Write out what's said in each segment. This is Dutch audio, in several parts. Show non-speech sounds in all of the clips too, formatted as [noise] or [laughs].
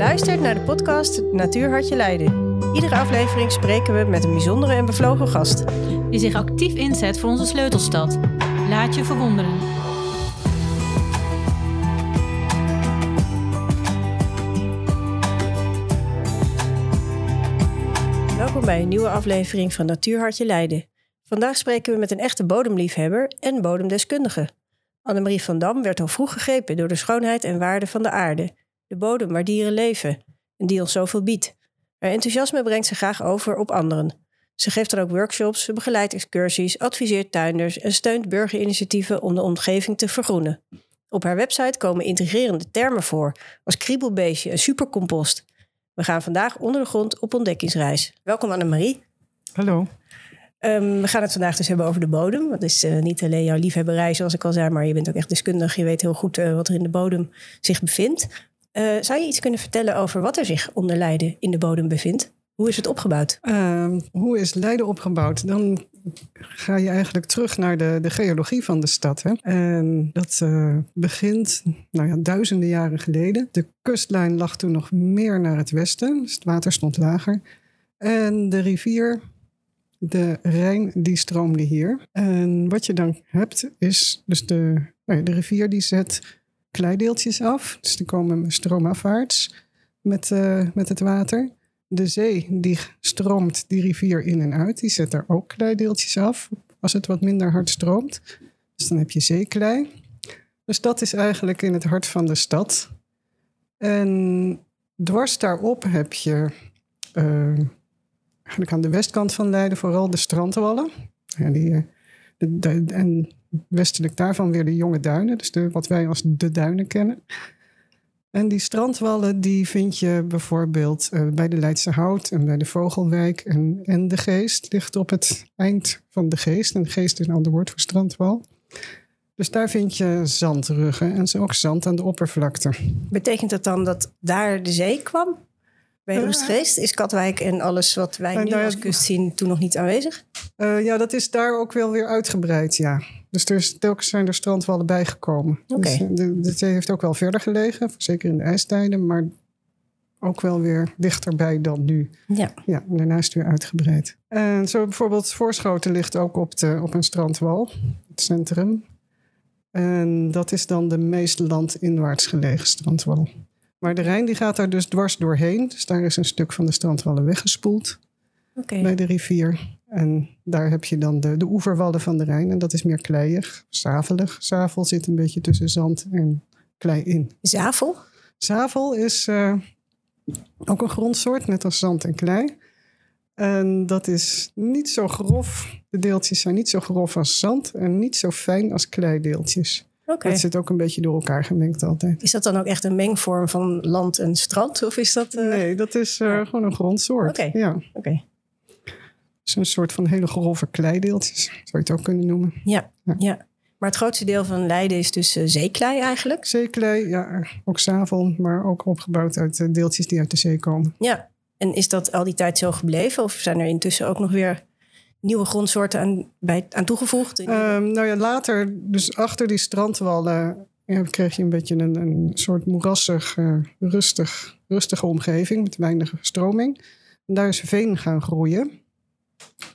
luistert naar de podcast Natuur Hartje Leiden. Iedere aflevering spreken we met een bijzondere en bevlogen gast. Die zich actief inzet voor onze sleutelstad. Laat je verwonderen. Welkom bij een nieuwe aflevering van Natuur Hartje Leiden. Vandaag spreken we met een echte bodemliefhebber en bodemdeskundige. Annemarie van Dam werd al vroeg gegrepen door de schoonheid en waarde van de aarde. De bodem waar dieren leven en die ons zoveel biedt. Haar enthousiasme brengt ze graag over op anderen. Ze geeft dan ook workshops, ze begeleidt excursies, adviseert tuinders en steunt burgerinitiatieven om de omgeving te vergroenen. Op haar website komen intrigerende termen voor, als kriebelbeestje en supercompost. We gaan vandaag onder de grond op ontdekkingsreis. Welkom Annemarie. Hallo. Um, we gaan het vandaag dus hebben over de bodem. Dat is uh, niet alleen jouw liefhebberij, zoals ik al zei, maar je bent ook echt deskundig. Je weet heel goed uh, wat er in de bodem zich bevindt. Uh, zou je iets kunnen vertellen over wat er zich onder Leiden in de bodem bevindt? Hoe is het opgebouwd? Ehm, hoe is Leiden opgebouwd? Dan ga je eigenlijk terug naar de, de geologie van de stad. Hè? En dat begint nou ja, duizenden jaren geleden. De kustlijn lag toen nog meer naar het westen, dus het water stond lager. En de rivier de Rijn die stroomde hier. En wat je dan hebt is dus de, nou de rivier die zet kleideeltjes af. Dus die komen stroomafwaarts met, uh, met het water. De zee die stroomt die rivier in en uit. Die zet daar ook kleideeltjes af als het wat minder hard stroomt. Dus dan heb je zeeklei. Dus dat is eigenlijk in het hart van de stad. En dwars daarop heb je uh, eigenlijk aan de westkant van Leiden vooral de strandwallen. Ja, die, eh, de, en westelijk daarvan weer de jonge duinen, dus de, wat wij als de duinen kennen. En die strandwallen die vind je bijvoorbeeld uh, bij de Leidse Hout en bij de Vogelwijk en, en de Geest. Ligt op het eind van de Geest. En de Geest is een ander woord voor strandwal. Dus daar vind je zandruggen en ook zand aan de oppervlakte. Betekent dat dan dat daar de zee kwam? Bij Rustgeest is Katwijk en alles wat wij nu als kust zien toen nog niet aanwezig? Uh, ja, dat is daar ook wel weer uitgebreid, ja. Dus er is, telkens zijn er strandwallen bijgekomen. Okay. Dus de, de zee heeft ook wel verder gelegen, zeker in de ijstijden, maar ook wel weer dichterbij dan nu. Ja. Ja, daarnaast weer uitgebreid. En zo bijvoorbeeld Voorschoten ligt ook op, de, op een strandwal, het centrum. En dat is dan de meest landinwaarts gelegen strandwal. Maar de Rijn die gaat daar dus dwars doorheen. Dus daar is een stuk van de strandwallen weggespoeld okay. bij de rivier. En daar heb je dan de, de oeverwallen van de Rijn. En dat is meer kleiig, zavelig. Zavel zit een beetje tussen zand en klei in. Zavel? Zavel is uh, ook een grondsoort, net als zand en klei. En dat is niet zo grof. De deeltjes zijn niet zo grof als zand en niet zo fijn als kleideeltjes. Okay. Het zit ook een beetje door elkaar gemengd altijd. Is dat dan ook echt een mengvorm van land en strand? Of is dat, uh... Nee, dat is uh, gewoon een grondsoort. Oké. Ja. Okay. Een soort van hele grove kleideeltjes, zou je het ook kunnen noemen. Ja, ja. ja. Maar het grootste deel van Leiden is dus uh, zeeklei eigenlijk? Zeeklei, ja. Ook zavel, maar ook opgebouwd uit deeltjes die uit de zee komen. Ja. En is dat al die tijd zo gebleven? Of zijn er intussen ook nog weer nieuwe grondsoorten aan, bij, aan toegevoegd? Um, nou ja, later, dus achter die strandwallen, ja, kreeg je een beetje een, een soort moerassig, uh, rustig, rustige omgeving met weinig stroming. En daar is veen gaan groeien.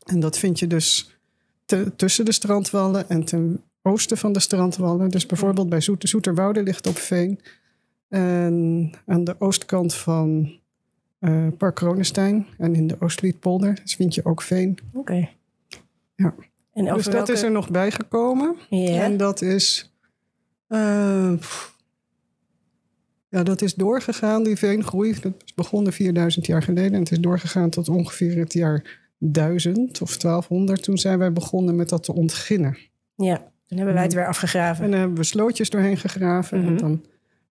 En dat vind je dus te, tussen de strandwallen en ten oosten van de strandwallen. Dus bijvoorbeeld bij Zoeter, Zoeterwoude ligt op veen. En aan de oostkant van uh, Park Kronestein en in de Oostliedpolder dus vind je ook veen. Oké. Okay. Ja. En dus dat welke... is er nog bijgekomen. Ja. En dat is. Uh, ja, dat is doorgegaan, die veengroei. Dat is begonnen 4000 jaar geleden. En het is doorgegaan tot ongeveer het jaar 1000 of 1200. Toen zijn wij begonnen met dat te ontginnen. Ja, dan hebben wij het weer afgegraven. En dan hebben we slootjes doorheen gegraven. Mm -hmm. En dan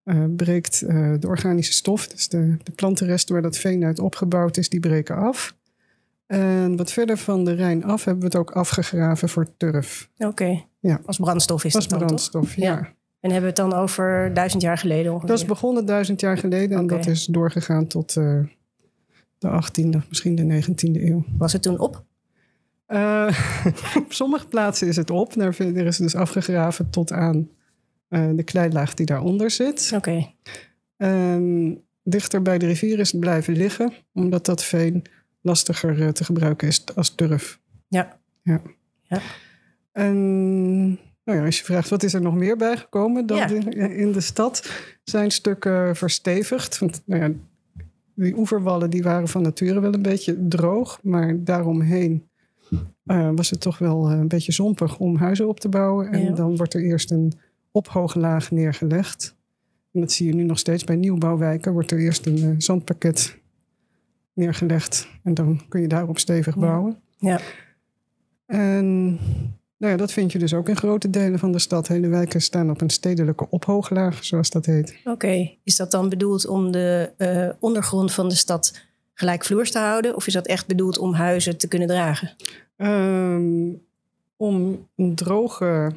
uh, breekt uh, de organische stof, dus de, de plantenresten waar dat veen uit opgebouwd is, die breken af. En wat verder van de Rijn af hebben we het ook afgegraven voor turf. Oké. Okay. Ja. Als brandstof is Als dat dan, brandstof, toch? ja. ja. En hebben we het dan over duizend jaar geleden ongeveer? Dat is begonnen duizend jaar geleden en dat is doorgegaan tot uh, de 18e, misschien de 19e eeuw. Was het toen op? Uh, [laughs] op sommige plaatsen is het op. Er is dus afgegraven tot aan uh, de kleilaag die daaronder zit. Oké. En dichter bij de rivier is blijven liggen, omdat dat veen lastiger eh, te gebruiken is als turf. Ja. ja. Ja. En nou ja, als je vraagt wat is er nog meer bijgekomen dan Ja. in de stad, zijn stukken verstevigd. Want nou ja, die oeverwallen die waren van nature wel een beetje droog, maar daaromheen eh, was het toch wel eh, een beetje zompig om huizen op te bouwen. En Ja. dan wordt er eerst een ophooglaag neergelegd. En dat zie je nu nog steeds bij nieuwbouwwijken. Wordt er eerst een eh, zandpakket neergelegd. En dan kun je daarop stevig Ja. bouwen. Ja. En nou ja, dat vind je dus ook in grote delen van de stad. Hele wijken staan op een stedelijke ophooglaag, zoals dat heet. Oké, is dat dan bedoeld om de eh, ondergrond van de stad gelijkvloers te houden? Of is dat echt bedoeld om huizen te kunnen dragen? Ehm, om een droge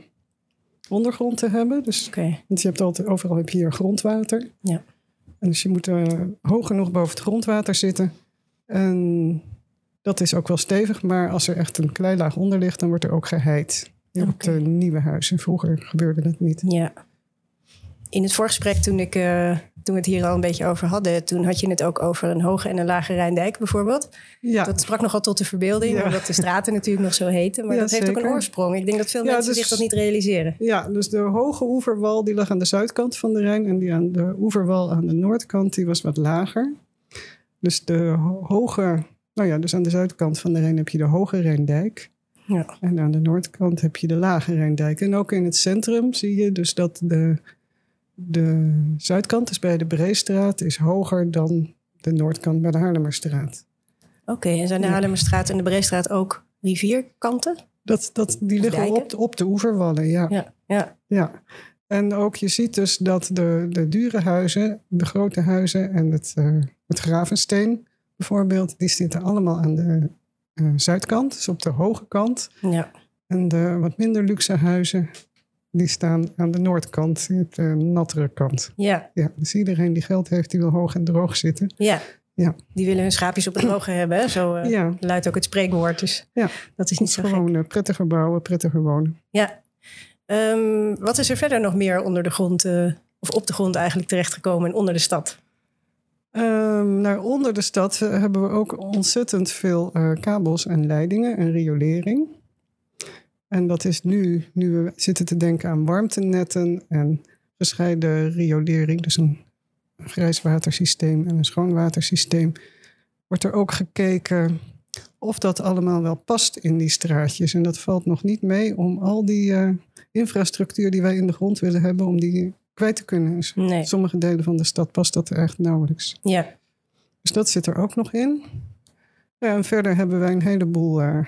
ondergrond te hebben. Dus, Oké, want je hebt altijd, overal heb je hier grondwater. Ja. En dus je moet eh, hoog genoeg boven het grondwater zitten. En dat is ook wel stevig, maar als er echt een kleilaag onder ligt, dan wordt er ook geheid. Op Oké. de nieuwe huizen. Vroeger gebeurde dat niet. ja. In het voorgesprek, toen, ik, eh, toen we het hier al een beetje over hadden, toen had je het ook over een hoge en een lage Rijndijk bijvoorbeeld. Ja, Dat sprak nogal tot de verbeelding, Ja. omdat de straten natuurlijk nog zo heten. Maar Ja, dat heeft ook een oorsprong. Ik denk dat veel mensen dus- zich dat niet realiseren. Ja, dus de hoge oeverwal die lag aan de zuidkant van de Rijn en die aan de oeverwal aan de noordkant die was wat lager. Dus de ho- hoge, nou ja, dus aan de zuidkant van de Rijn heb je de hoge Rijndijk Ja. en aan de noordkant heb je de lage Rijndijk. En ook in het centrum zie je dus dat de, de zuidkant, dus bij de Breestraat, is hoger dan de noordkant bij de Haarlemmerstraat. Oké, en zijn de Ja. Haarlemmerstraat en de Breestraat ook rivierkanten? Dat, dat, die liggen op, de- op de oeverwallen, ja. Ja, ja. Ja, en ook je ziet dus dat de, de dure huizen, de grote huizen en het, eh, het Gravensteen bijvoorbeeld, die zitten allemaal aan de eh, zuidkant, dus op de hoge kant. ja. En de wat minder luxe huizen, die staan aan de noordkant, de nattere kant. ja. Ja, dus iedereen die geld heeft, die wil hoog en droog zitten. Ja. Ja. Die willen hun schaapjes op het [clears throat] droge hebben. hè? Zo eh, Ja, luidt ook het spreekwoord. Dus Ja. dat is niet zo gek. gewoon eh, prettiger bouwen, prettiger wonen. Ja. Ehm, wat is er verder nog meer onder de grond, eh, of op de grond eigenlijk terechtgekomen en onder de stad? Ehm, nou, onder de stad eh, hebben we ook ontzettend veel eh, kabels en leidingen en riolering. En dat is nu, nu we zitten te denken aan warmtenetten en gescheiden riolering, dus een grijswatersysteem en een schoonwatersysteem, wordt er ook gekeken of dat allemaal wel past in die straatjes. En dat valt nog niet mee om al die eh, infrastructuur die wij in de grond willen hebben, om die kwijt te kunnen. Dus Nee. in sommige delen van de stad past dat er echt nauwelijks. Ja. Dus dat zit er ook nog in. Ja, en verder hebben wij een heleboel eh,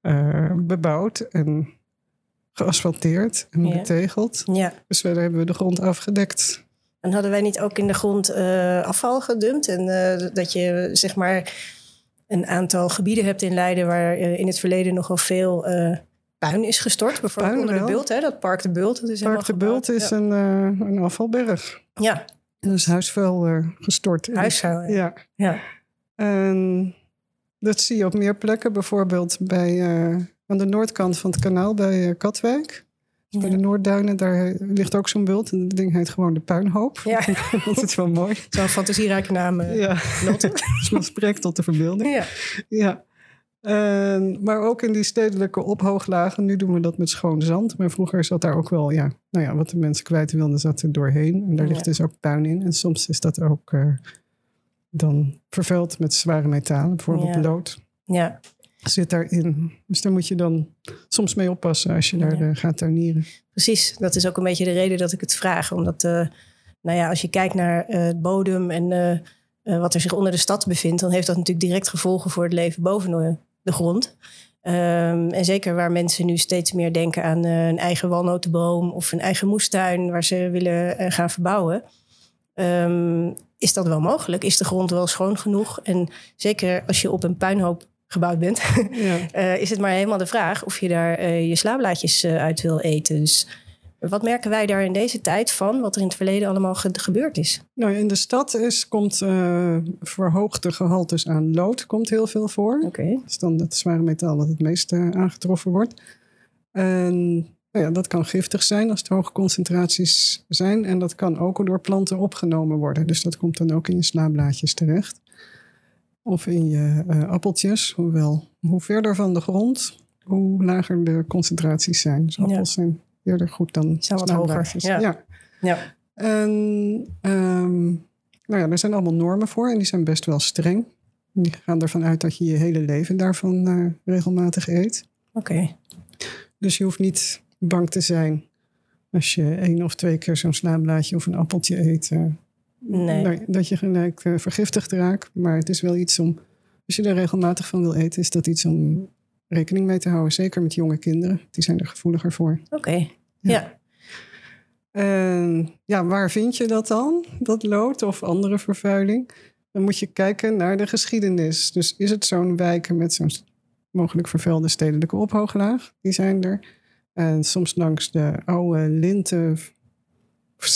eh, bebouwd en geasfalteerd en Ja. betegeld. ja. Dus verder hebben we de grond afgedekt. En hadden wij niet ook in de grond eh, afval gedumpt? En dat je zeg maar een aantal gebieden hebt in Leiden waar in het verleden nogal veel puin is gestort. Bijvoorbeeld Puin onder de. Bult, hè? dat Park de Bult. Dat is Park de Bult is een, eh, een afvalberg. Ja, Er is huisvuil eh, gestort. huisvuil. Ja. Ja. En dat zie je op meer plekken. Bijvoorbeeld bij, eh, aan de noordkant van het kanaal bij Katwijk. Dus Bij de Noordduinen, daar ligt ook zo'n bult. En dat ding heet gewoon de puinhoop. Ja. [laughs] dat is wel mooi. Zo'n fantasierijke naam. Ja, Lotte. [laughs] dus spreekt tot de verbeelding. ja. Ja. En, maar ook in die stedelijke ophooglagen. Nu doen we dat met schoon zand. Maar vroeger zat daar ook wel, ja, nou ja, wat de mensen kwijt wilden, zat er doorheen. En daar ligt Ja. dus ook puin in. En soms is dat ook eh, dan vervuild met zware metalen, bijvoorbeeld Ja. lood. ja. Zit daarin. Dus daar moet je dan soms mee oppassen als je daar Ja. eh, gaat tuinieren. Precies, dat is ook een beetje de reden dat ik het vraag. Omdat, eh, nou ja, als je kijkt naar het bodem en wat er zich onder de stad bevindt, dan heeft dat natuurlijk direct gevolgen voor het leven boven de, grond. Ehm, en zeker waar mensen nu steeds meer denken aan eh, een eigen walnotenboom of een eigen moestuin waar ze willen eh, gaan verbouwen. Ehm, is dat wel mogelijk? Is de grond wel schoon genoeg? En zeker als je op een puinhoop gebouwd bent, [laughs] Ja. eh, is het maar helemaal de vraag of je daar je slaablaadjes uit wil eten. Dus wat merken wij daar in deze tijd van, wat er in het verleden allemaal ge- gebeurd is? Nou, in de stad is, komt eh, verhoogde gehaltes aan lood komt heel veel voor. Oké. Dat is dan het zware metaal wat het meest eh, aangetroffen wordt. En nou ja, dat kan giftig zijn als het hoge concentraties zijn. En dat kan ook door planten opgenomen worden. Dus dat komt dan ook in je slaablaadjes terecht. Of in je uh, appeltjes. Hoewel, hoe verder van de grond, hoe lager de concentraties zijn. Dus appels zijn eerder goed dan wat hoger. Ja. ja. ja. En um, nou ja, er zijn allemaal normen voor en die zijn best wel streng. Die gaan ervan uit dat je je hele leven daarvan uh, regelmatig eet. Oké. Dus je hoeft niet bang te zijn als je één of twee keer zo'n slaablaadje of een appeltje eet. Uh, nee. Nou, dat je gelijk uh, vergiftigd raakt. Maar het is wel iets om, als je er regelmatig van wil eten, is dat iets om rekening mee te houden. Zeker met jonge kinderen. Die zijn er gevoeliger voor. Oké, ja. ja. Ja, waar vind je dat dan? Dat lood of andere vervuiling? Dan moet je kijken naar de geschiedenis. Dus is het zo'n wijken met zo'n mogelijk vervuilde stedelijke ophooglaag? Die zijn er. En soms langs de oude linten,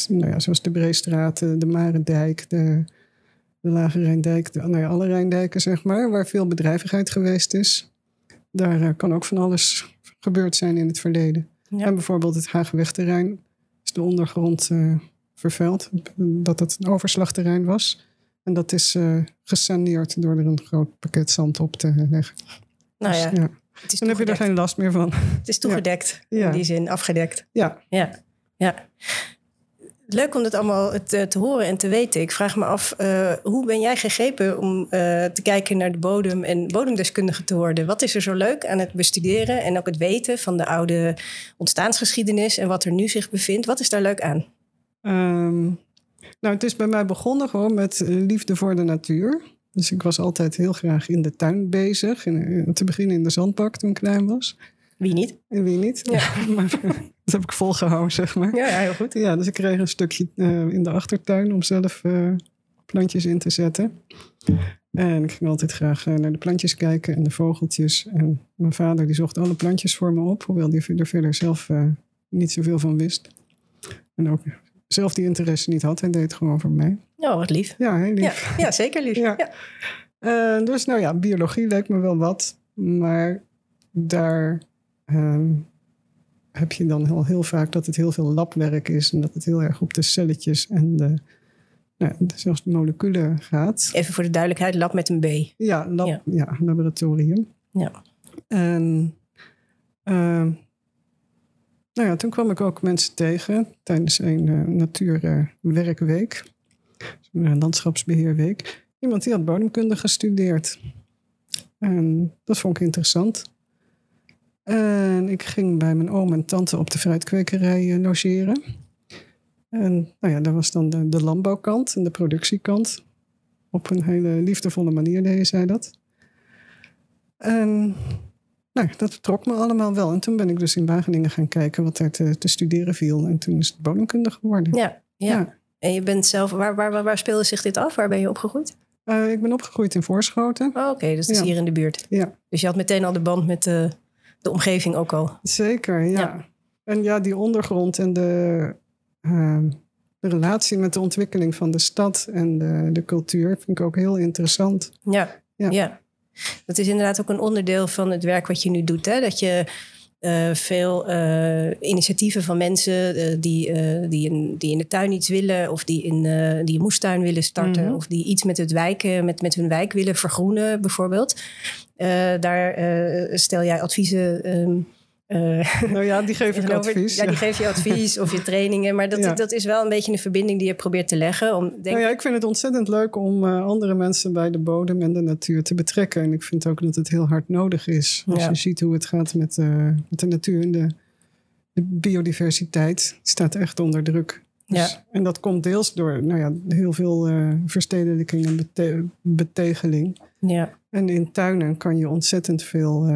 nou ja, zoals de Breestraat, de Marendijk, de, de Lage Rijndijk, de, nou ja, alle Rijndijken zeg maar, waar veel bedrijvigheid geweest is. Daar uh, kan ook van alles gebeurd zijn in het verleden. En bijvoorbeeld het Haagwegterrein is de ondergrond uh, vervuild, dat het een overslagterrein was. En dat is uh, gesaneerd door er een groot pakket zand op te leggen. Nou dus, ja, ja. Dan heb je er geen last meer van. Het is toegedekt, Ja. in die zin, afgedekt. Ja. Ja, ja. Leuk om dit allemaal te, te horen en te weten. Ik vraag me af, uh, hoe ben jij gegrepen om uh, te kijken naar de bodem en bodemdeskundige te worden? Wat is er zo leuk aan het bestuderen en ook het weten van de oude ontstaansgeschiedenis en wat er nu zich bevindt? Wat is daar leuk aan? Um, nou, het is bij mij begonnen gewoon met liefde voor de natuur. Dus ik was altijd heel graag in de tuin bezig. In, te beginnen in de zandbak toen ik klein was. Wie niet? En wie niet. Ja. [laughs] maar dat heb ik volgehouden, zeg maar. Ja, ja, heel goed. Ja, dus ik kreeg een stukje uh, in de achtertuin om zelf uh, plantjes in te zetten. En ik ging altijd graag uh, naar de plantjes kijken en de vogeltjes. En mijn vader die zocht alle plantjes voor me op, hoewel die er verder zelf niet zoveel van wist. En ook zelf die interesse niet had. Hij deed het gewoon voor mij. Oh, wat lief. Ja, heel lief. Ja, ja zeker lief. Ja. ja. Dus nou ja, biologie leek me wel wat. Maar daar uh, heb je dan heel, heel vaak dat het heel veel labwerk is. En dat het heel erg op de celletjes en de, nou, zelfs de moleculen gaat. Even voor de duidelijkheid, lab met een B. Ja, lab, ja. ja laboratorium. Ja. En uh, nou ja, toen kwam ik ook mensen tegen tijdens een uh, natuurwerkweek, een landschapsbeheerweek. Iemand die had bodemkunde gestudeerd. En dat vond ik interessant. En ik ging bij mijn oom en tante op de fruitkwekerij uh, logeren. En nou ja, daar was dan de, de landbouwkant en de productiekant. Op een hele liefdevolle manier deden zij dat. En nou, dat trok me allemaal wel. En toen ben ik dus in Wageningen gaan kijken wat er te, te studeren viel. En toen is het bodemkunde geworden. Ja, ja, ja. En je bent zelf, waar, waar, waar, speelde zich dit af? Waar ben je opgegroeid? Uh, ik ben opgegroeid in Voorschoten. Oh, Oké, okay, dus dat is hier in de buurt. Ja. Dus je had meteen al de band met de, de omgeving ook al. Zeker, ja. ja. En ja, die ondergrond en de, uh, de relatie met de ontwikkeling van de stad en de, de cultuur vind ik ook heel interessant. Ja, ja. ja. Dat is inderdaad ook een onderdeel van het werk wat je nu doet. Hè? Dat je uh, veel uh, initiatieven van mensen uh, die, die, in, die in de tuin iets willen, of die, in, die een moestuin willen starten, Mhm. mm -hmm. of die iets met het wijken, met, met hun wijk willen vergroenen, bijvoorbeeld. daar stel jij adviezen. Um, nou ja, die geef [laughs] ik over, advies. Ja, die geef je advies of je trainingen. Maar dat, Ja. dat is wel een beetje een verbinding die je probeert te leggen. Om, denk... Nou ja, ik vind het ontzettend leuk om uh, andere mensen bij de bodem en de natuur te betrekken. En ik vind ook dat het heel hard nodig is. Als Ja. je ziet hoe het gaat met, uh, met de natuur en de, de biodiversiteit, staat echt onder druk. Dus, Ja. En dat komt deels door nou ja, heel veel verstedelijking en bete betegeling. ja. En in tuinen kan je ontzettend veel.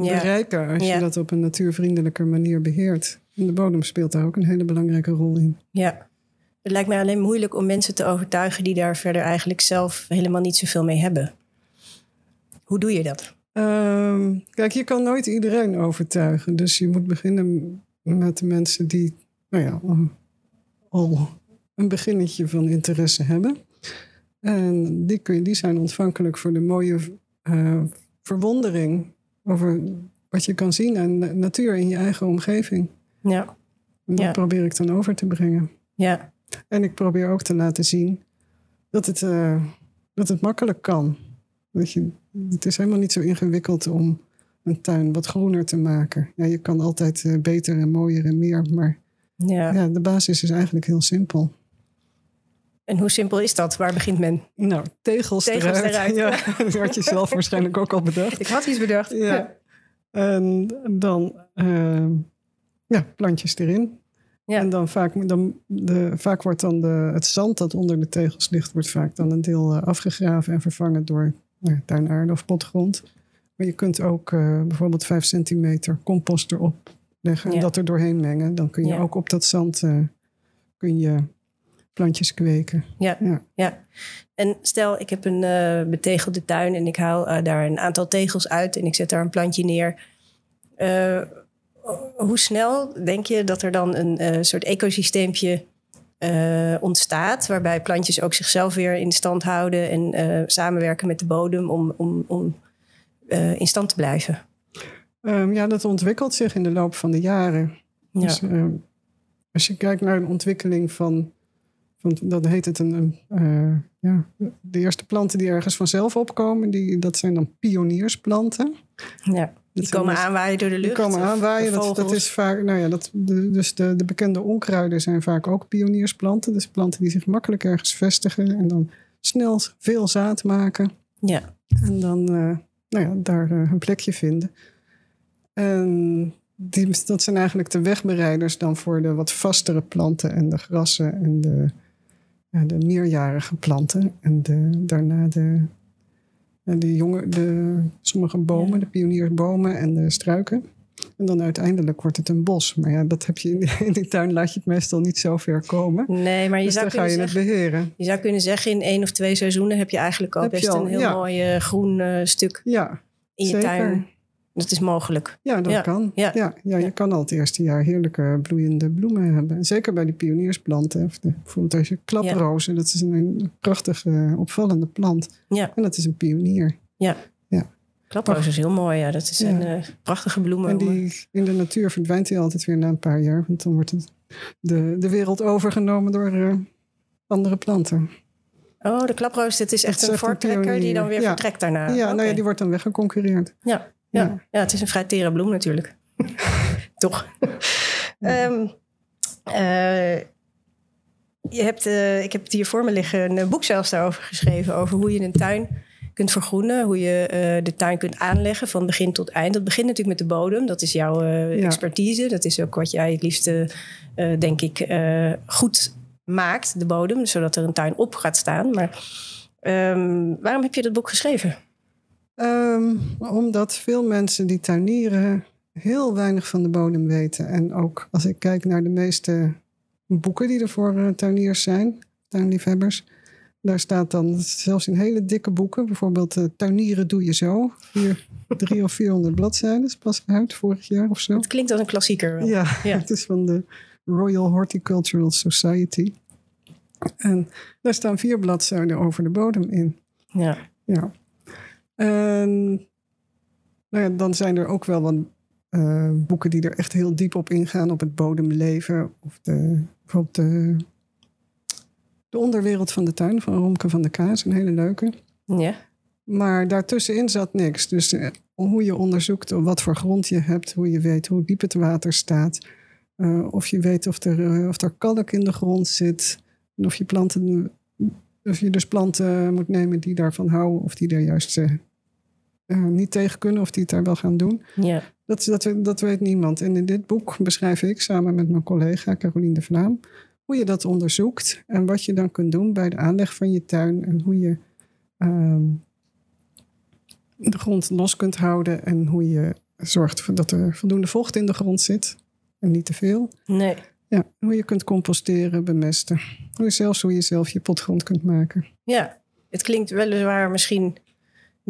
Bereiken als je dat op een natuurvriendelijke manier beheert. En de bodem speelt daar ook een hele belangrijke rol in. Ja. Het lijkt mij alleen moeilijk om mensen te overtuigen die daar verder eigenlijk zelf helemaal niet zoveel mee hebben. Hoe doe je dat? Ehm, kijk, je kan nooit iedereen overtuigen. Dus je moet beginnen met de mensen die nou ja, al een beginnetje van interesse hebben. En die, kun je, die zijn ontvankelijk voor de mooie uh, verwondering over wat je kan zien aan de natuur in je eigen omgeving. Ja, En dat Ja. probeer ik dan over te brengen. ja, En ik probeer ook te laten zien dat het, eh, dat het makkelijk kan. Dat je, het is helemaal niet zo ingewikkeld om een tuin wat groener te maken. Ja, je kan altijd eh, beter en mooier en meer, maar ja. ja, de basis is eigenlijk heel simpel. En hoe simpel is dat? Waar begint men? Nou, tegels, Tegels eruit. eruit. Ja, dat had je zelf waarschijnlijk ook al bedacht. Ik had iets bedacht. Ja. En dan eh, ja, plantjes erin. Ja. En dan vaak, dan de, vaak wordt dan de, het zand dat onder de tegels ligt, wordt vaak dan een deel eh, afgegraven en vervangen door nou, tuinaarde of potgrond. Maar je kunt ook eh, bijvoorbeeld 5 centimeter compost erop leggen en Ja. dat er doorheen mengen. Dan kun je ook op dat zand kun je plantjes kweken. Ja. Ja. ja. En stel, ik heb een eh, betegelde tuin en ik haal eh, daar een aantal tegels uit en ik zet daar een plantje neer. Eh, hoe snel denk je dat er dan een soort ecosysteempje ontstaat, waarbij plantjes ook zichzelf weer in stand houden en samenwerken met de bodem om, om, om in stand te blijven? Ehm, ja, dat ontwikkelt zich in de loop van de jaren. Ja. Dus, eh, als je kijkt naar de ontwikkeling van, van dan heet het een, eh, ja, de eerste planten die ergens vanzelf opkomen, die, dat zijn dan pioniersplanten. ja. Die komen dus- aanwaaien door de lucht. Die komen aanwaaien. de Dat, dat is vaak, nou ja, dat, de, dus de, de bekende onkruiden zijn vaak ook pioniersplanten. Dus planten die zich makkelijk ergens vestigen en dan snel veel zaad maken. Ja, En dan eh, nou ja, daar eh, een plekje vinden. En die, dat zijn eigenlijk de wegbereiders dan voor de wat vastere planten en de grassen en de, ja, de meerjarige planten. En de, daarna de, de jonge, de, sommige bomen, Ja. de pioniersbomen en de struiken. En dan uiteindelijk wordt het een bos. Maar ja, dat heb je in die, in die tuin laat je het meestal niet zo ver komen. nee, maar je dus zou dan ga kunnen je het zeggen... beheren. Je zou kunnen zeggen, in één of twee seizoenen heb je eigenlijk al Heb best al, een heel ja. mooi eh, groen eh, stuk Ja, in je zeker. tuin. Dat is mogelijk. Ja, dat Ja, kan. ja. Ja. Ja, je kan al het eerste jaar heerlijke bloeiende bloemen hebben. En zeker bij die pioniersplanten. Of de, bijvoorbeeld als je klaprozen, dat is een, een prachtige, opvallende plant. Ja, En dat is een pionier. klaproos is heel mooi. Ja, dat is Ja. een eh, prachtige bloemen. En die, in de natuur verdwijnt hij altijd weer na een paar jaar. Want dan wordt het de, de wereld overgenomen door eh, andere planten. Oh, de klaproos, dit is echt is een echt een voortrekker die dan weer Ja. vertrekt daarna. ja, nou ja, die wordt dan weggeconcurreerd. ja, ja. Ja. het is een vrij tere bloem natuurlijk. [laughs] Toch? [laughs] Ehm, eh, je hebt, eh, ik heb het hier voor me liggen, een boek zelfs daarover geschreven. Over hoe je een tuin kunt vergroenen. Hoe je eh, de tuin kunt aanleggen van begin tot eind. Dat begint natuurlijk met de bodem. Dat is jouw eh, Ja. expertise. Dat is ook wat jij het liefste, eh, denk ik, eh, goed maakt. De bodem, zodat er een tuin op gaat staan. Maar ehm, waarom heb je dat boek geschreven? Ehm, omdat veel mensen die tuinieren heel weinig van de bodem weten. En ook als ik kijk naar de meeste boeken die er voor eh, tuiniers zijn, tuinliefhebbers. Daar staat dan zelfs in hele dikke boeken, bijvoorbeeld eh, Tuinieren doe je zo. Hier [laughs] drie of vierhonderd bladzijden, is pas uit vorig jaar of zo. Het klinkt als een klassieker. wel. Ja, Ja. het is van de Royal Horticultural Society. En daar staan vier bladzijden over de bodem in. ja. Ja. En nou ja, dan zijn er ook wel wat eh, boeken die er echt heel diep op ingaan, op het bodemleven. Of de, bijvoorbeeld de, de onderwereld van de tuin van Romke van de Kaas, een hele leuke. ja. Maar daartussenin zat niks. Dus eh, hoe je onderzoekt wat voor grond je hebt, hoe je weet hoe diep het water staat. eh, of je weet of er, of er kalk in de grond zit. En of je planten, of je dus planten moet nemen die daarvan houden, of die er juist eh, niet tegen kunnen, of die het daar wel gaan doen. ja. Dat, dat, dat weet niemand. En in dit boek beschrijf ik samen met mijn collega Caroline de Vlaam hoe je dat onderzoekt en wat je dan kunt doen bij de aanleg van je tuin en hoe je ehm, de grond los kunt houden en hoe je zorgt dat er voldoende vocht in de grond zit en niet te veel. Nee. Ja, hoe je kunt composteren, bemesten. Hoe je zelfs hoe je zelf je potgrond kunt maken. Ja, het klinkt weliswaar misschien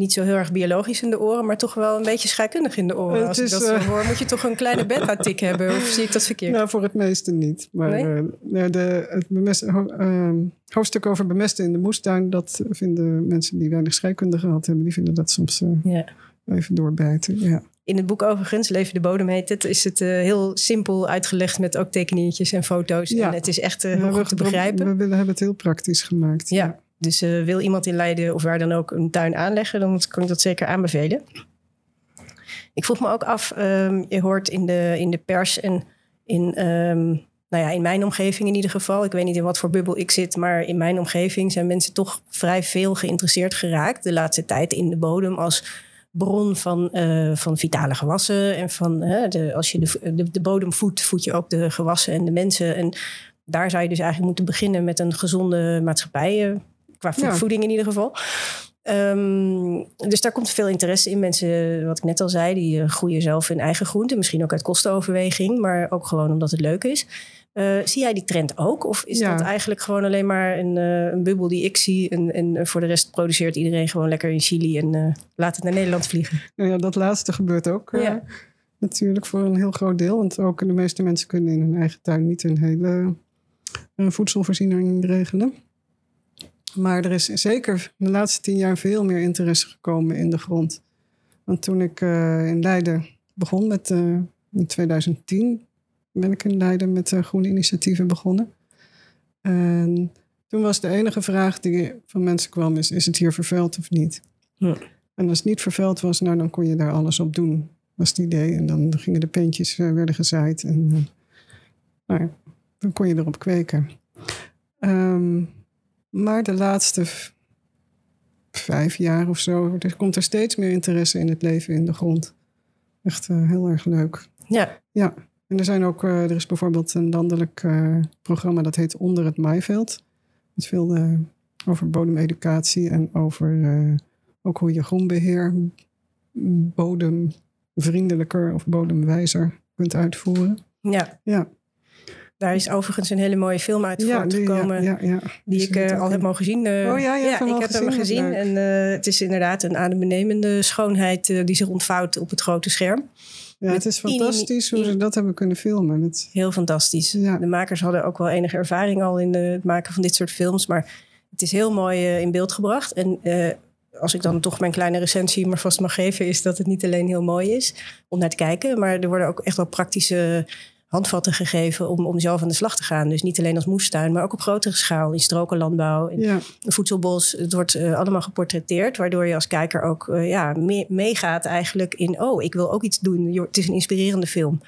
niet zo heel erg biologisch in de oren, maar toch wel een beetje scheikundig in de oren. Het Als ik dat eh, hoor, moet je toch een kleine beta-tik [laughs] hebben? Of zie ik dat verkeerd? Nou, voor het meeste niet. Maar Nee? eh, nou, de, het bemest, ehm, hoofdstuk over bemesten in de moestuin, dat vinden mensen die weinig scheikunde gehad hebben, die vinden dat soms eh, Ja. even doorbijten. Ja. In het boek overigens, Leven de Bodem heet het, is het heel simpel uitgelegd met ook tekeningetjes en foto's. Ja. En het is echt Ja, heel we, goed te begrijpen. We, willen- hebben het heel praktisch gemaakt. Ja, dus eh, wil iemand in Leiden of waar dan ook een tuin aanleggen, dan kan ik dat zeker aanbevelen. Ik vroeg me ook af, ehm, je hoort in de, in de pers en in, ehm, nou ja, in mijn omgeving in ieder geval, ik weet niet in wat voor bubbel ik zit, maar in mijn omgeving zijn mensen toch vrij veel geïnteresseerd geraakt de laatste tijd in de bodem als bron van, eh, van vitale gewassen. En van, de, als je de, de, de bodem voedt, voed je ook de gewassen en de mensen. En daar zou je dus eigenlijk moeten beginnen met een gezonde maatschappij. Qua Ja. voeding in ieder geval. Ehm, dus daar komt veel interesse in. Mensen, wat ik net al zei, die eh, groeien zelf hun eigen groenten. Misschien ook uit kostenoverweging, maar ook gewoon omdat het leuk is. Eh, zie jij die trend ook? Of is Ja. dat eigenlijk gewoon alleen maar een, eh, een bubbel die ik zie? En, en voor de rest produceert iedereen gewoon lekker in Chili en laat het naar Nederland vliegen? Nou ja, dat laatste gebeurt ook Ja. natuurlijk voor een heel groot deel. Want ook de meeste mensen kunnen in hun eigen tuin niet een hele voedselvoorziening regelen. Maar er is zeker de laatste tien jaar veel meer interesse gekomen in de grond. Want toen ik eh, in Leiden begon met, eh, in 2010 ben ik in Leiden met eh, groene initiatieven begonnen. En toen was de enige vraag die van mensen kwam is, is het hier vervuild of niet? Ja. En als het niet vervuild was, nou, dan kon je daar alles op doen, was het idee. En dan gingen de peentjes werden gezaaid en nou, dan kon je erop kweken. Ehm, maar de laatste vijf jaar of zo, er komt er steeds meer interesse in het leven in de grond. Echt eh, heel erg leuk. Ja, Ja, en er, zijn ook, eh, er is bijvoorbeeld een landelijk eh, programma dat heet Onder het Maaiveld. Met veel over bodemeducatie en over ook hoe je groenbeheer bodemvriendelijker of bodemwijzer kunt uitvoeren. ja. Ja, Daar is overigens een hele mooie film uit ja, voortgekomen. ja, ja, ja. Die ik eh, al heb mogen zien. eh. Oh ja, hem ik heb gezien, hem gezien. En eh, het is inderdaad een adembenemende schoonheid die zich ontvouwt op het grote scherm. Ja, het is fantastisch hoe ze dat hebben kunnen filmen. Het, Heel fantastisch. Ja. De makers hadden ook wel enige ervaring al in het maken van dit soort films. Maar het is heel mooi in beeld gebracht. En als ik dan toch mijn kleine recensie maar vast mag geven... is dat het niet alleen heel mooi is om naar te kijken... maar er worden ook echt wel praktische handvatten gegeven... om, om zelf aan de slag te gaan. Dus niet alleen als moestuin, maar ook op grotere schaal... in strokenlandbouw, in ja, voedselbos. Het wordt eh, allemaal geportretteerd, waardoor je als kijker ook eh, ja, mee- meegaat eigenlijk in... oh, ik wil ook iets doen. Het is een inspirerende film.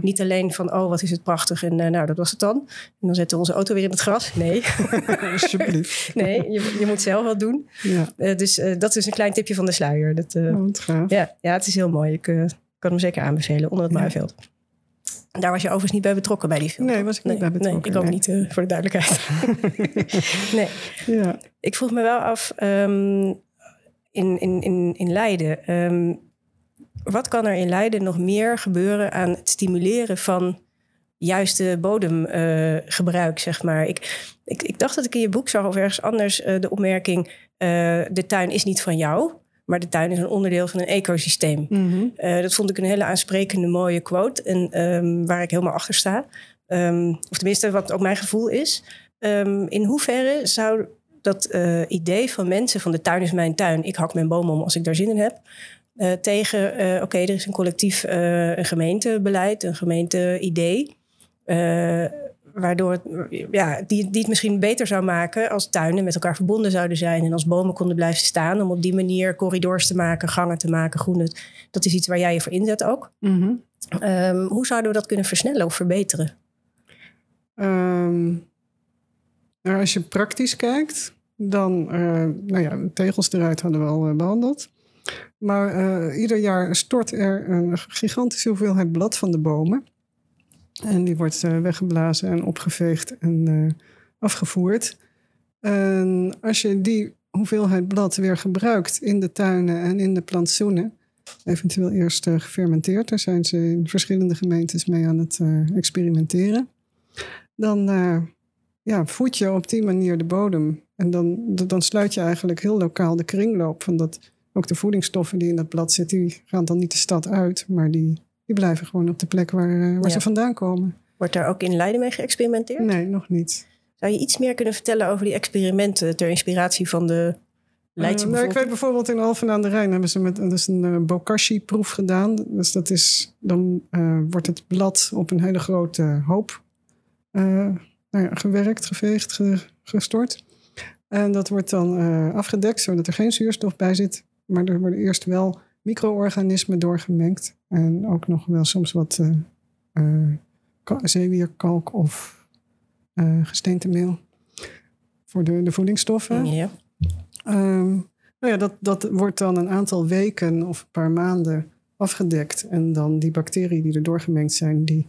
Niet alleen van, oh, wat is het prachtig en eh, nou, dat was het dan. En dan zetten we onze auto weer in het gras. Nee, [laughs] alsjeblieft. [laughs] nee je, je moet zelf wat doen. Ja, dus dat is een klein tipje van de sluier. Dat, oh, ja, ja, het is heel mooi. Ik kan hem zeker aanbevelen, onder het Ja. maaiveld. Daar was je overigens niet bij betrokken bij die film. Nee, was ik niet bij betrokken, Nee, ik ook niet, eh, voor de duidelijkheid. [laughs] nee. Ja. Ik vroeg me wel af, ehm, in, in, in, in Leiden, ehm, wat kan er in Leiden nog meer gebeuren aan het stimuleren van juiste bodemgebruik, zeg maar? Ik, ik, ik dacht dat ik in je boek zag of ergens anders eh, de opmerking, eh, de tuin is niet van jou, maar de tuin is een onderdeel van een ecosysteem. Mhm. Eh, dat vond ik een hele aansprekende, mooie quote. En ehm, waar ik helemaal achter sta. Ehm, of tenminste, wat ook mijn gevoel is. Ehm, in hoeverre zou dat eh, idee van mensen van de tuin is mijn tuin. Ik hak mijn boom om als ik daar zin in heb. eh, tegen, oké, er is een collectief, een gemeentebeleid, een gemeenteidee. Waardoor het, ja, die, die het misschien beter zou maken als tuinen met elkaar verbonden zouden zijn. En als bomen konden blijven staan. Om op die manier corridors te maken, gangen te maken, groene. Dat is iets waar jij je voor inzet ook. Mhm. Ehm, hoe zouden we dat kunnen versnellen of verbeteren? Ehm, nou, als je praktisch kijkt, dan, eh, nou ja, tegels eruit hadden we al eh, behandeld. Maar eh, ieder jaar stort er een gigantische hoeveelheid blad van de bomen. En die wordt eh, weggeblazen en opgeveegd en eh, afgevoerd. En als je die hoeveelheid blad weer gebruikt in de tuinen en in de plantsoenen, eventueel eerst eh, gefermenteerd, daar zijn ze in verschillende gemeentes mee aan het experimenteren dan ja, voed je op die manier de bodem. En dan, dan sluit je eigenlijk heel lokaal de kringloop van dat. Ook de voedingsstoffen die in dat blad zitten, die gaan dan niet de stad uit, maar die, die blijven gewoon op de plek waar, eh, waar Ja. ze vandaan komen. Wordt daar ook in Leiden mee geëxperimenteerd? Nee, nog niet. Zou je iets meer kunnen vertellen over die experimenten ter inspiratie van de Leid je Eh, nou, ik weet bijvoorbeeld in Alphen aan de Rijn hebben ze met is een eh, bokashi-proef gedaan. Dus dat is, dan eh, wordt het blad op een hele grote hoop eh, nou ja, gewerkt, geveegd, ge- gestort. En dat wordt dan eh, afgedekt, zodat er geen zuurstof bij zit. Maar er worden eerst wel micro-organismen doorgemengd. En ook nog wel soms wat ka- zeewierkalk of eh gesteentemeel voor de, de voedingsstoffen. Ja. Ehm, nou ja, dat, dat wordt dan een aantal weken of een paar maanden afgedekt. En dan die bacteriën die er doorgemengd zijn, die,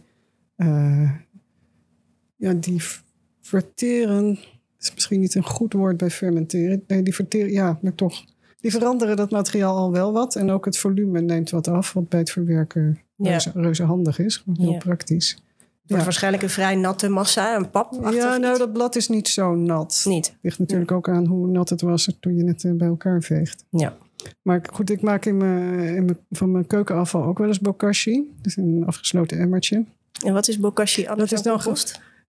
eh, ja, die verteren. is misschien niet een goed woord bij fermenteren. Nee, die verteren, ja, maar toch. Die veranderen dat materiaal al wel wat. En ook het volume neemt wat af, wat bij het verwerken Ja. reuze, reuze handig is. Heel Ja. praktisch. Het wordt Ja. waarschijnlijk een vrij natte massa, een pap. Ja, nou, dat blad is niet zo nat. Niet. Ligt natuurlijk ook aan hoe nat het was toen je het eh, bij elkaar veegt. Ja. Maar goed, ik maak in mijn, in mijn, van mijn keukenafval ook wel eens bokashi. Dus een afgesloten emmertje. En wat is bokashi anders Dat is dan dan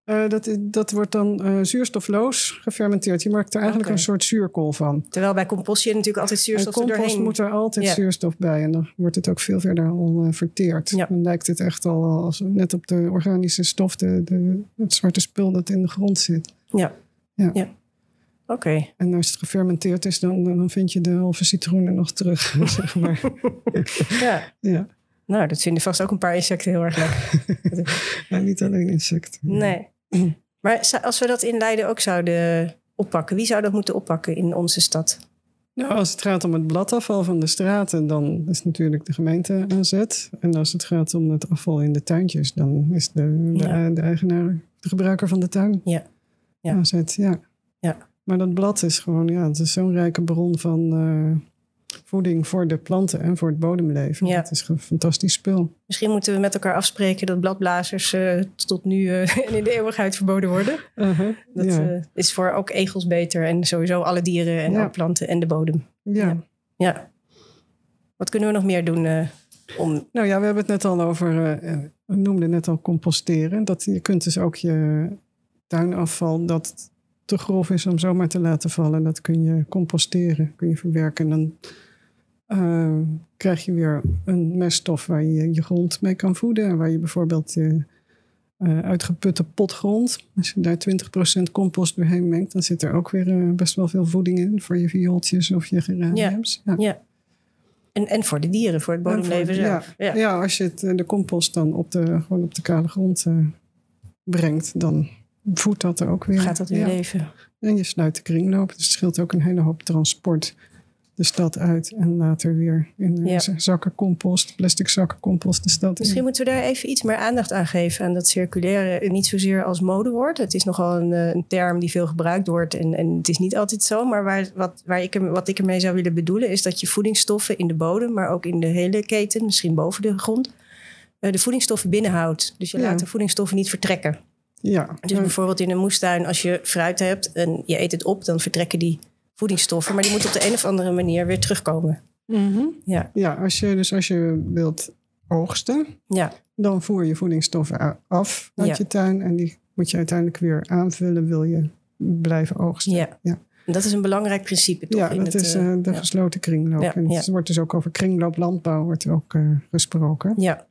Eh, dat, dat wordt dan eh, zuurstofloos gefermenteerd. Je maakt er eigenlijk een soort zuurkool van. Terwijl bij compost je natuurlijk altijd zuurstof er compost moet er altijd zuurstof bij. En dan wordt het ook veel verder al verteerd. Ja. Dan lijkt het echt al als net op de organische stof, de, de, het zwarte spul dat in de grond zit. Ja. Ja. ja. Oké. En als het gefermenteerd is, dan, dan vind je de halve citroenen nog terug. [laughs] zeg maar. Ja. ja. Nou, dat vinden vast ook een paar insecten heel erg leuk. [laughs] ja, niet alleen insecten. Nee. [clears throat] Maar als we dat in Leiden ook zouden oppakken, wie zou dat moeten oppakken in onze stad? Nou, als het gaat om het bladafval van de straten, dan is natuurlijk de gemeente aan zet. En als het gaat om het afval in de tuintjes, dan is de, de, Ja. de eigenaar, de gebruiker van de tuin Ja. Ja. aan zet. Ja. Ja. Maar dat blad is gewoon, ja, het is zo'n rijke bron van eh, voeding voor de planten en voor het bodemleven. Ja. Het is een fantastisch spul. Misschien moeten we met elkaar afspreken dat bladblazers eh, tot nu eh, [laughs] en in de eeuwigheid verboden worden. Dat ja. eh, is voor ook egels beter en sowieso alle dieren en Ja. ook planten en de bodem. ja. Ja. Wat kunnen we nog meer doen om... Nou ja, we hebben het net al over, we noemden net al composteren. Dat je kunt dus ook je tuinafval dat te grof is om zomaar te laten vallen, dat kun je composteren, kun je verwerken. En dan eh, krijg je weer een meststof waar je je grond mee kan voeden. En waar je bijvoorbeeld je eh, uitgeputte potgrond, als je daar 20% compost doorheen mengt, dan zit er ook weer eh, best wel veel voeding in voor je viooltjes of je geraniums. Ja. Ja. En, en voor de dieren, voor het En bodemleven voor- zelf. Ja, Ja. als je het, eh, de compost dan op de, gewoon op de kale grond brengt, dan voedt dat er ook weer. Gaat dat weer leven? En je sluit de kringloop. Dus het scheelt ook een hele hoop transport de stad uit en later weer in eh, Ja. zakken compost, plastic zakken compost de stad Misschien in. moeten we daar even iets meer aandacht aan geven. Aan dat circulaire, niet zozeer als modewoord. Het is nogal een, eh, een term die veel gebruikt wordt. En, en het is niet altijd zo. Maar waar, wat, waar ik, wat ik ermee zou willen bedoelen... is dat je voedingsstoffen in de bodem... maar ook in de hele keten, misschien boven de grond... eh, de voedingsstoffen binnenhoudt. Dus je Ja. laat de voedingsstoffen niet vertrekken. Ja, Dus bijvoorbeeld in een moestuin, als je fruit hebt... en je eet het op, dan vertrekken die voedingsstoffen. Maar die moeten op de een of andere manier weer terugkomen. mhm. Ja, ja als je, dus als je wilt oogsten, ja, dan voer je voedingsstoffen af uit Ja. je tuin. En die moet je uiteindelijk weer aanvullen, wil je blijven oogsten. ja. Dat is een belangrijk principe, toch? Ja, in dat het, is eh, eh, de ja. gesloten kringloop. Ja, en ja. het wordt dus ook over kringlooplandbouw wordt er ook eh, gesproken. Ja,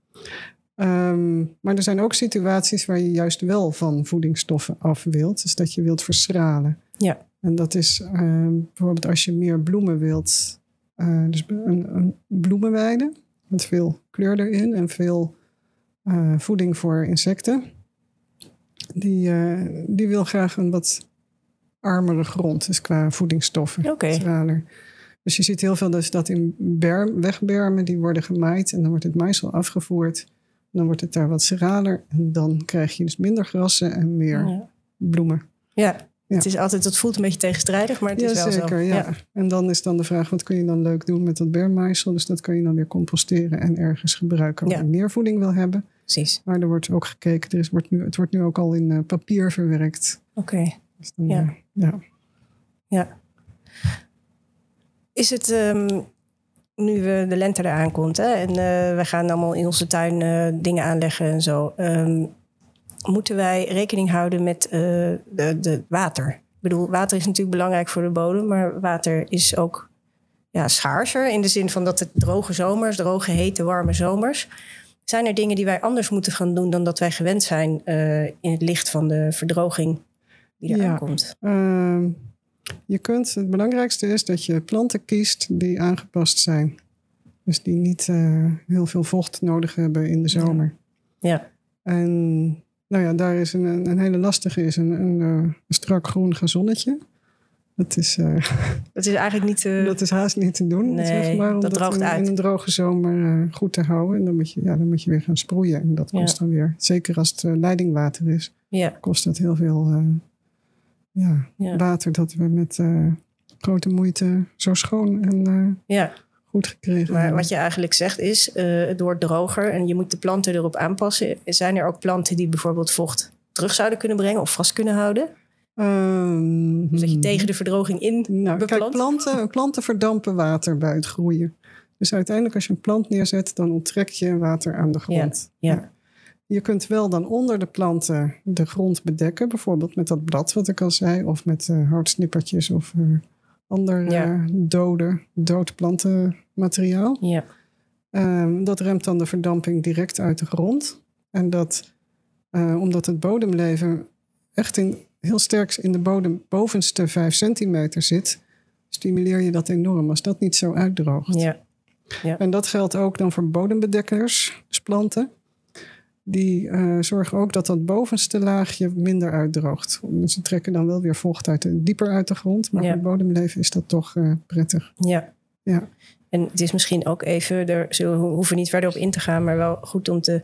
Ehm, maar er zijn ook situaties waar je juist wel van voedingsstoffen af wilt. Dus dat je wilt verschralen. ja, En dat is ehm, bijvoorbeeld als je meer bloemen wilt. eh, dus een, een bloemenweide met veel kleur erin en veel eh, voeding voor insecten. Die, eh, die wil graag een wat armere grond, dus qua voedingsstoffen. Oké. schraler. Dus je ziet heel veel dus dat in berm, wegbermen, die worden gemaaid en dan wordt het maïsel afgevoerd. Dan wordt het daar wat schraler en dan krijg je dus minder grassen en meer ja. bloemen. Ja, Ja. het is altijd, het voelt een beetje tegenstrijdig, maar het is wel zeker, zo. ja. En dan is dan de vraag, wat kun je dan leuk doen met dat bermmaïsel? Dus dat kun je dan weer composteren en ergens gebruiken waar Ja. je meer voeding wil hebben. precies. Maar er wordt ook gekeken, er is, wordt nu, het wordt nu ook al in eh, papier verwerkt. Oké, Dus Ja. eh, ja. ja. Is het, ehm, nu we de lente eraan komt hè, en eh, we gaan allemaal in onze tuin dingen aanleggen en zo, ehm, moeten wij rekening houden met eh, de, de water? bedoel, water is natuurlijk belangrijk voor de bodem, maar water is ook ja, schaarser in de zin van dat het droge zomers, droge, hete, warme zomers. Zijn er dingen die wij anders moeten gaan doen dan dat wij gewend zijn uh, in het licht van de verdroging die eraan Ja. komt? Ehm, je kunt, het belangrijkste is dat je planten kiest die aangepast zijn. Dus die niet eh, heel veel vocht nodig hebben in de zomer. Ja, En nou ja, daar is een, een, hele lastige is een, een, eh, een strak groen gazonnetje. Dat is, eh, [laughs] dat is eigenlijk niet... eh, dat is haast niet te doen. Nee, zeg maar, om dat droogt in, uit. in een droge zomer goed te houden. En dan moet, je, ja, dan moet je weer gaan sproeien. En dat Ja. kost dan weer, zeker als het leidingwater is, ja, kost dat heel veel ja, ja, water dat we met grote moeite zo schoon en ja. Goed gekregen Maar wat je eigenlijk zegt is, eh, het wordt droger en je moet de planten erop aanpassen. Zijn er ook planten die bijvoorbeeld vocht terug zouden kunnen brengen of vast kunnen houden? Ehm, Dus dat je hmm. tegen de verdroging in Nou, kijk, beplant? planten, planten verdampen water bij het groeien. Dus uiteindelijk als je een plant neerzet, dan onttrek je water aan de grond. ja. Je kunt wel dan onder de planten de grond bedekken. Bijvoorbeeld met dat blad wat ik al zei. Of met eh, houtsnippertjes of eh, ander Ja. eh, dode, dood plantenmateriaal. Ja, Ehm, dat remt dan de verdamping direct uit de grond. En dat, eh, omdat het bodemleven echt in, heel sterk in de bodem bovenste 5 centimeter zit, stimuleer je dat enorm als dat niet zo uitdroogt. ja, En dat geldt ook dan voor bodembedekkers, dus planten. Die eh, zorgen ook dat dat bovenste laagje minder uitdroogt. Ze trekken dan wel weer vocht uit de, dieper uit de grond. Maar Ja. voor het bodemleven is dat toch eh, prettig. ja. Ja. En het is misschien ook even, er we hoeven niet verder op in te gaan, maar wel goed om te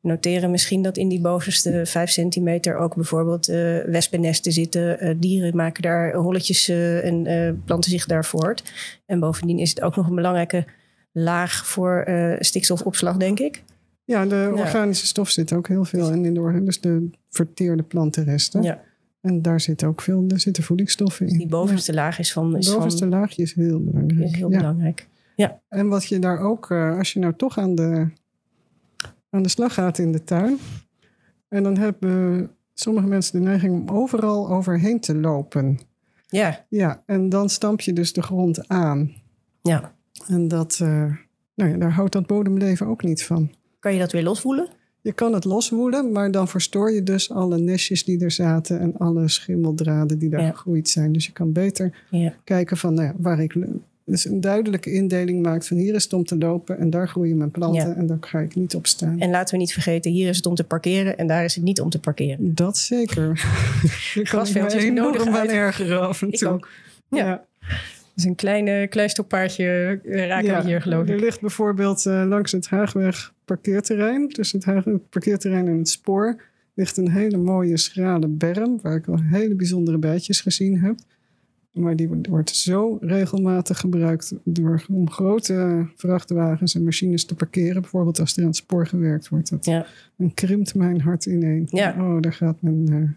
noteren misschien dat in die bovenste vijf centimeter ook bijvoorbeeld eh wespennesten zitten. Dieren maken daar holletjes en planten zich daar voort. En bovendien is het ook nog een belangrijke laag voor stikstofopslag, denk ik. Ja, de Ja. organische stof zit ook heel veel in, in de. Dus de verteerde plantenresten. Ja, En daar zit ook veel er zitten voedingsstoffen in. die bovenste laag is van, Ja, is het bovenste van laagje is heel belangrijk. is heel Ja. belangrijk. En wat je daar ook, eh, als je nou toch aan de, aan de slag gaat in de tuin. En dan hebben sommige mensen de neiging om overal overheen te lopen. Ja, Ja, en dan stamp je dus de grond aan. ja. En dat, eh, nou ja, daar houdt dat bodemleven ook niet van. Kan je dat weer losvoelen? Je kan het loswoelen, maar dan verstoor je dus alle nestjes die er zaten en alle schimmeldraden die daar Ja. gegroeid zijn. Dus je kan beter Ja, kijken van nou ja, waar ik dus een duidelijke indeling maakt van hier is het om te lopen en daar groeien mijn planten Ja. en daar ga ik niet op staan. En laten we niet vergeten, hier is het om te parkeren en daar is het niet om te parkeren. Dat zeker. [laughs] Kan ik me Grasveldjes enorm nodig aan uit. ergeren af en Ik toe. Ja. Dus een kleine, klein stokpaardje eh, raken Ja, we hier, geloof Er ik. ligt bijvoorbeeld eh, langs het Haagweg parkeerterrein, tussen het, Haag- parkeerterrein en het spoor, ligt een hele mooie schrale berm, waar ik al hele bijzondere bijtjes gezien heb. Maar die wordt- wordt zo regelmatig gebruikt door, om grote vrachtwagens en machines te parkeren. Bijvoorbeeld als er aan het spoor gewerkt wordt. Dat, Ja. Dan krimpt mijn hart ineen. Ja. Oh, daar gaat mijn, eh,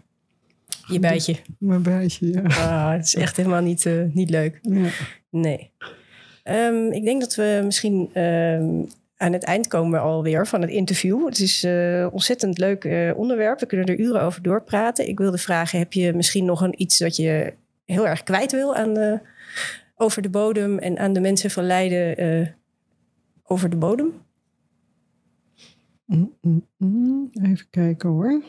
Je bijtje. mijn bijtje. Ja. Ah, het is echt helemaal niet, eh, niet leuk. Ja. Nee. Ehm, ik denk dat we misschien ehm, aan het eind komen alweer van het interview. Het is een ontzettend leuk eh, onderwerp. We kunnen er uren over doorpraten. Ik wilde vragen, heb je misschien nog een, iets wat je heel erg kwijt wil aan de, over de bodem en aan de mensen van Leiden eh, over de bodem? Mm, mm, mm. Even kijken hoor.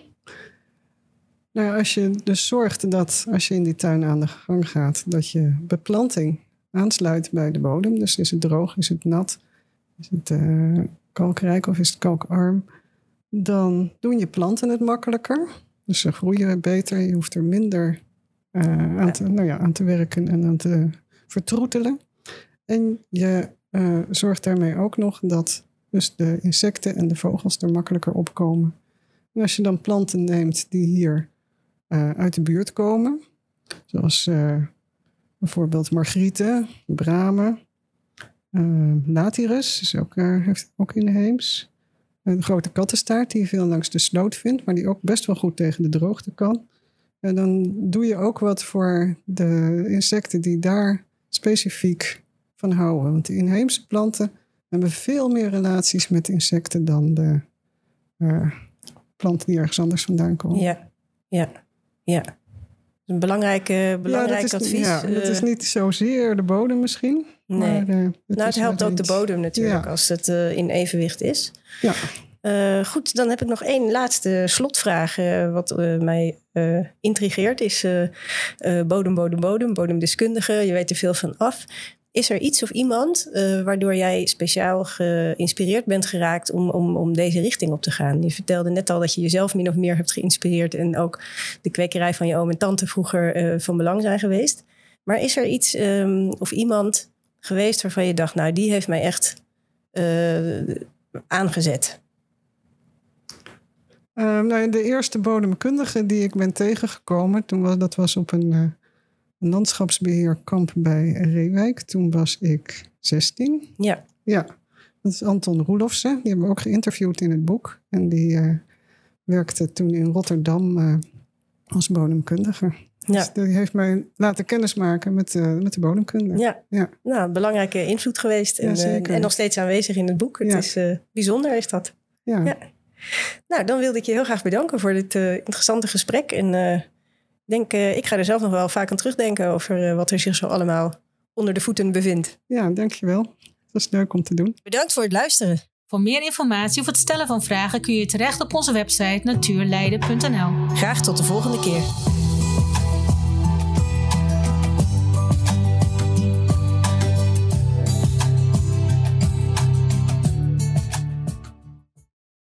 Nou, ja, als je dus zorgt dat als je in die tuin aan de gang gaat, dat je beplanting aansluit bij de bodem. Dus is het droog, is het nat, is het eh, kalkrijk of is het kalkarm, dan doen je planten het makkelijker. Dus ze groeien beter, je hoeft er minder eh, aan, te, nou ja, aan te werken en aan te vertroetelen. En je eh, zorgt daarmee ook nog dat dus de insecten en de vogels er makkelijker opkomen. En als je dan planten neemt die hier eh, uit de buurt komen, zoals eh, bijvoorbeeld margrieten, bramen, eh latirus, is ook, heeft ook inheems. Een grote kattenstaart die je veel langs de sloot vindt, maar die ook best wel goed tegen de droogte kan. En dan doe je ook wat voor de insecten die daar specifiek van houden. Want de inheemse planten hebben veel meer relaties met insecten dan de planten die ergens anders vandaan komen. Ja, ja, ja. Een belangrijk, belangrijk ja, dat is, advies. Ja, dat is eh, niet zozeer de bodem misschien. Nee. Maar, eh, nou, het helpt ook de bodem natuurlijk Ja. als het eh, in evenwicht is. Ja. Goed, dan heb ik nog één laatste slotvraag. wat mij intrigeert is bodem, bodem, bodem, bodemdeskundige. Je weet er veel van af. Is er iets of iemand eh, waardoor jij speciaal geïnspireerd bent geraakt om, om, om deze richting op te gaan? Je vertelde net al dat je jezelf min of meer hebt geïnspireerd en ook de kwekerij van je oom en tante vroeger eh, van belang zijn geweest. Maar is er iets ehm, of iemand geweest waarvan je dacht, nou die heeft mij echt eh, aangezet? Eh, nou, de eerste bodemkundige die ik ben tegengekomen, toen was, dat was op een landschapsbeheerkamp bij Reewijk. Toen was ik 16. Ja, Ja, dat is Anton Roelofsen. Die hebben we ook geïnterviewd in het boek. En die eh, werkte toen in Rotterdam eh, als bodemkundige. ja. Dus die heeft mij laten kennismaken met, eh, met de bodemkunde. Ja, Ja. nou, belangrijke invloed geweest. En, Ja, en nog steeds aanwezig in het boek. Het Ja. is bijzonder, is dat. Ja. Ja. Nou, dan wilde ik je heel graag bedanken voor dit interessante gesprek. En denk, eh, ik ga er zelf nog wel vaak aan terugdenken over eh, wat er zich zo allemaal onder de voeten bevindt. ja, dankjewel. Het was leuk om te doen. Bedankt voor het luisteren. Voor meer informatie of het stellen van vragen kun je terecht op onze website natuurleiden.nl. Graag tot de volgende keer.